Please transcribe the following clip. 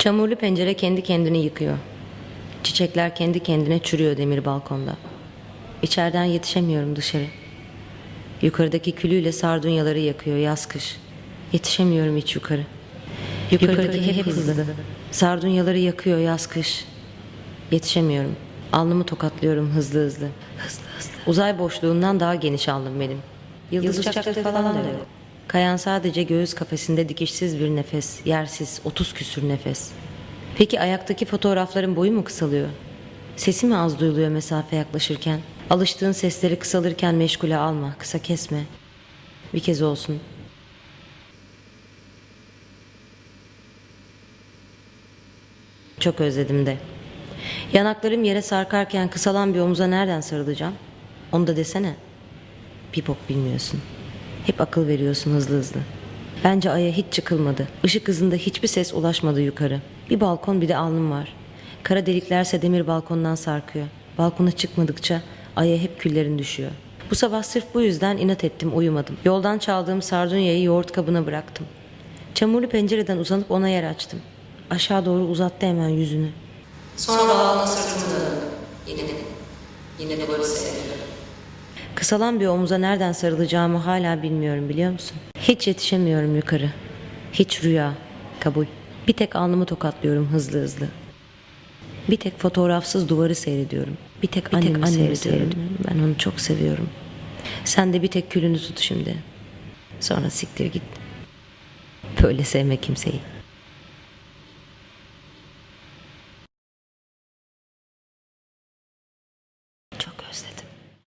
Çamurlu pencere kendi kendini yıkıyor. Çiçekler kendi kendine çürüyor demir balkonda. İçeriden yetişemiyorum dışarı. Yukarıdaki külüyle sardunyaları yakıyor yaz kış. Yetişemiyorum hiç yukarı. Yukarıdaki hep hızlı. Sardunyaları yakıyor yaz kış. Yetişemiyorum. Alnımı tokatlıyorum hızlı hızlı. Hızlı hızlı. Uzay boşluğundan daha geniş alnım benim. Yıldız, uçakları falan da yok. Kayan sadece göğüs kafesinde dikişsiz bir nefes, yersiz, otuz küsür nefes. Peki ayaktaki fotoğrafların boyu mu kısalıyor? Sesi mi az duyuluyor mesafe yaklaşırken? Alıştığın sesleri kısalırken meşgule alma, kısa kesme. Bir kez olsun. Çok özledim de. Yanaklarım yere sarkarken kısalan bir omuza nereden sarılacağım? Onu da desene. Bir bok bilmiyorsun. Hep akıl veriyorsun hızlı hızlı. Bence aya hiç çıkılmadı. Işık hızında hiçbir ses ulaşmadı yukarı. Bir balkon bir de alnım var. Kara deliklerse demir balkondan sarkıyor. Balkona çıkmadıkça aya hep küllerin düşüyor. Bu sabah sırf bu yüzden inat ettim uyumadım. Yoldan çaldığım sardunyayı yoğurt kabına bıraktım. Çamurlu pencereden uzanıp ona yer açtım. Aşağı doğru uzattı hemen yüzünü. Sonra balona sırtımı döndüm. Yine yine de böyle seyrediyorum. Kısalan bir omuza nereden sarılacağımı hala bilmiyorum biliyor musun? Hiç yetişemiyorum yukarı. Hiç rüya. Kabul. Bir tek alnımı tokatlıyorum hızlı hızlı. Bir tek fotoğrafsız duvarı seyrediyorum. Bir tek bir annemi, annemi seyrediyorum. Ben onu çok seviyorum. Sen de bir tek külünü tut şimdi. Sonra siktir git. Böyle sevme kimseyi.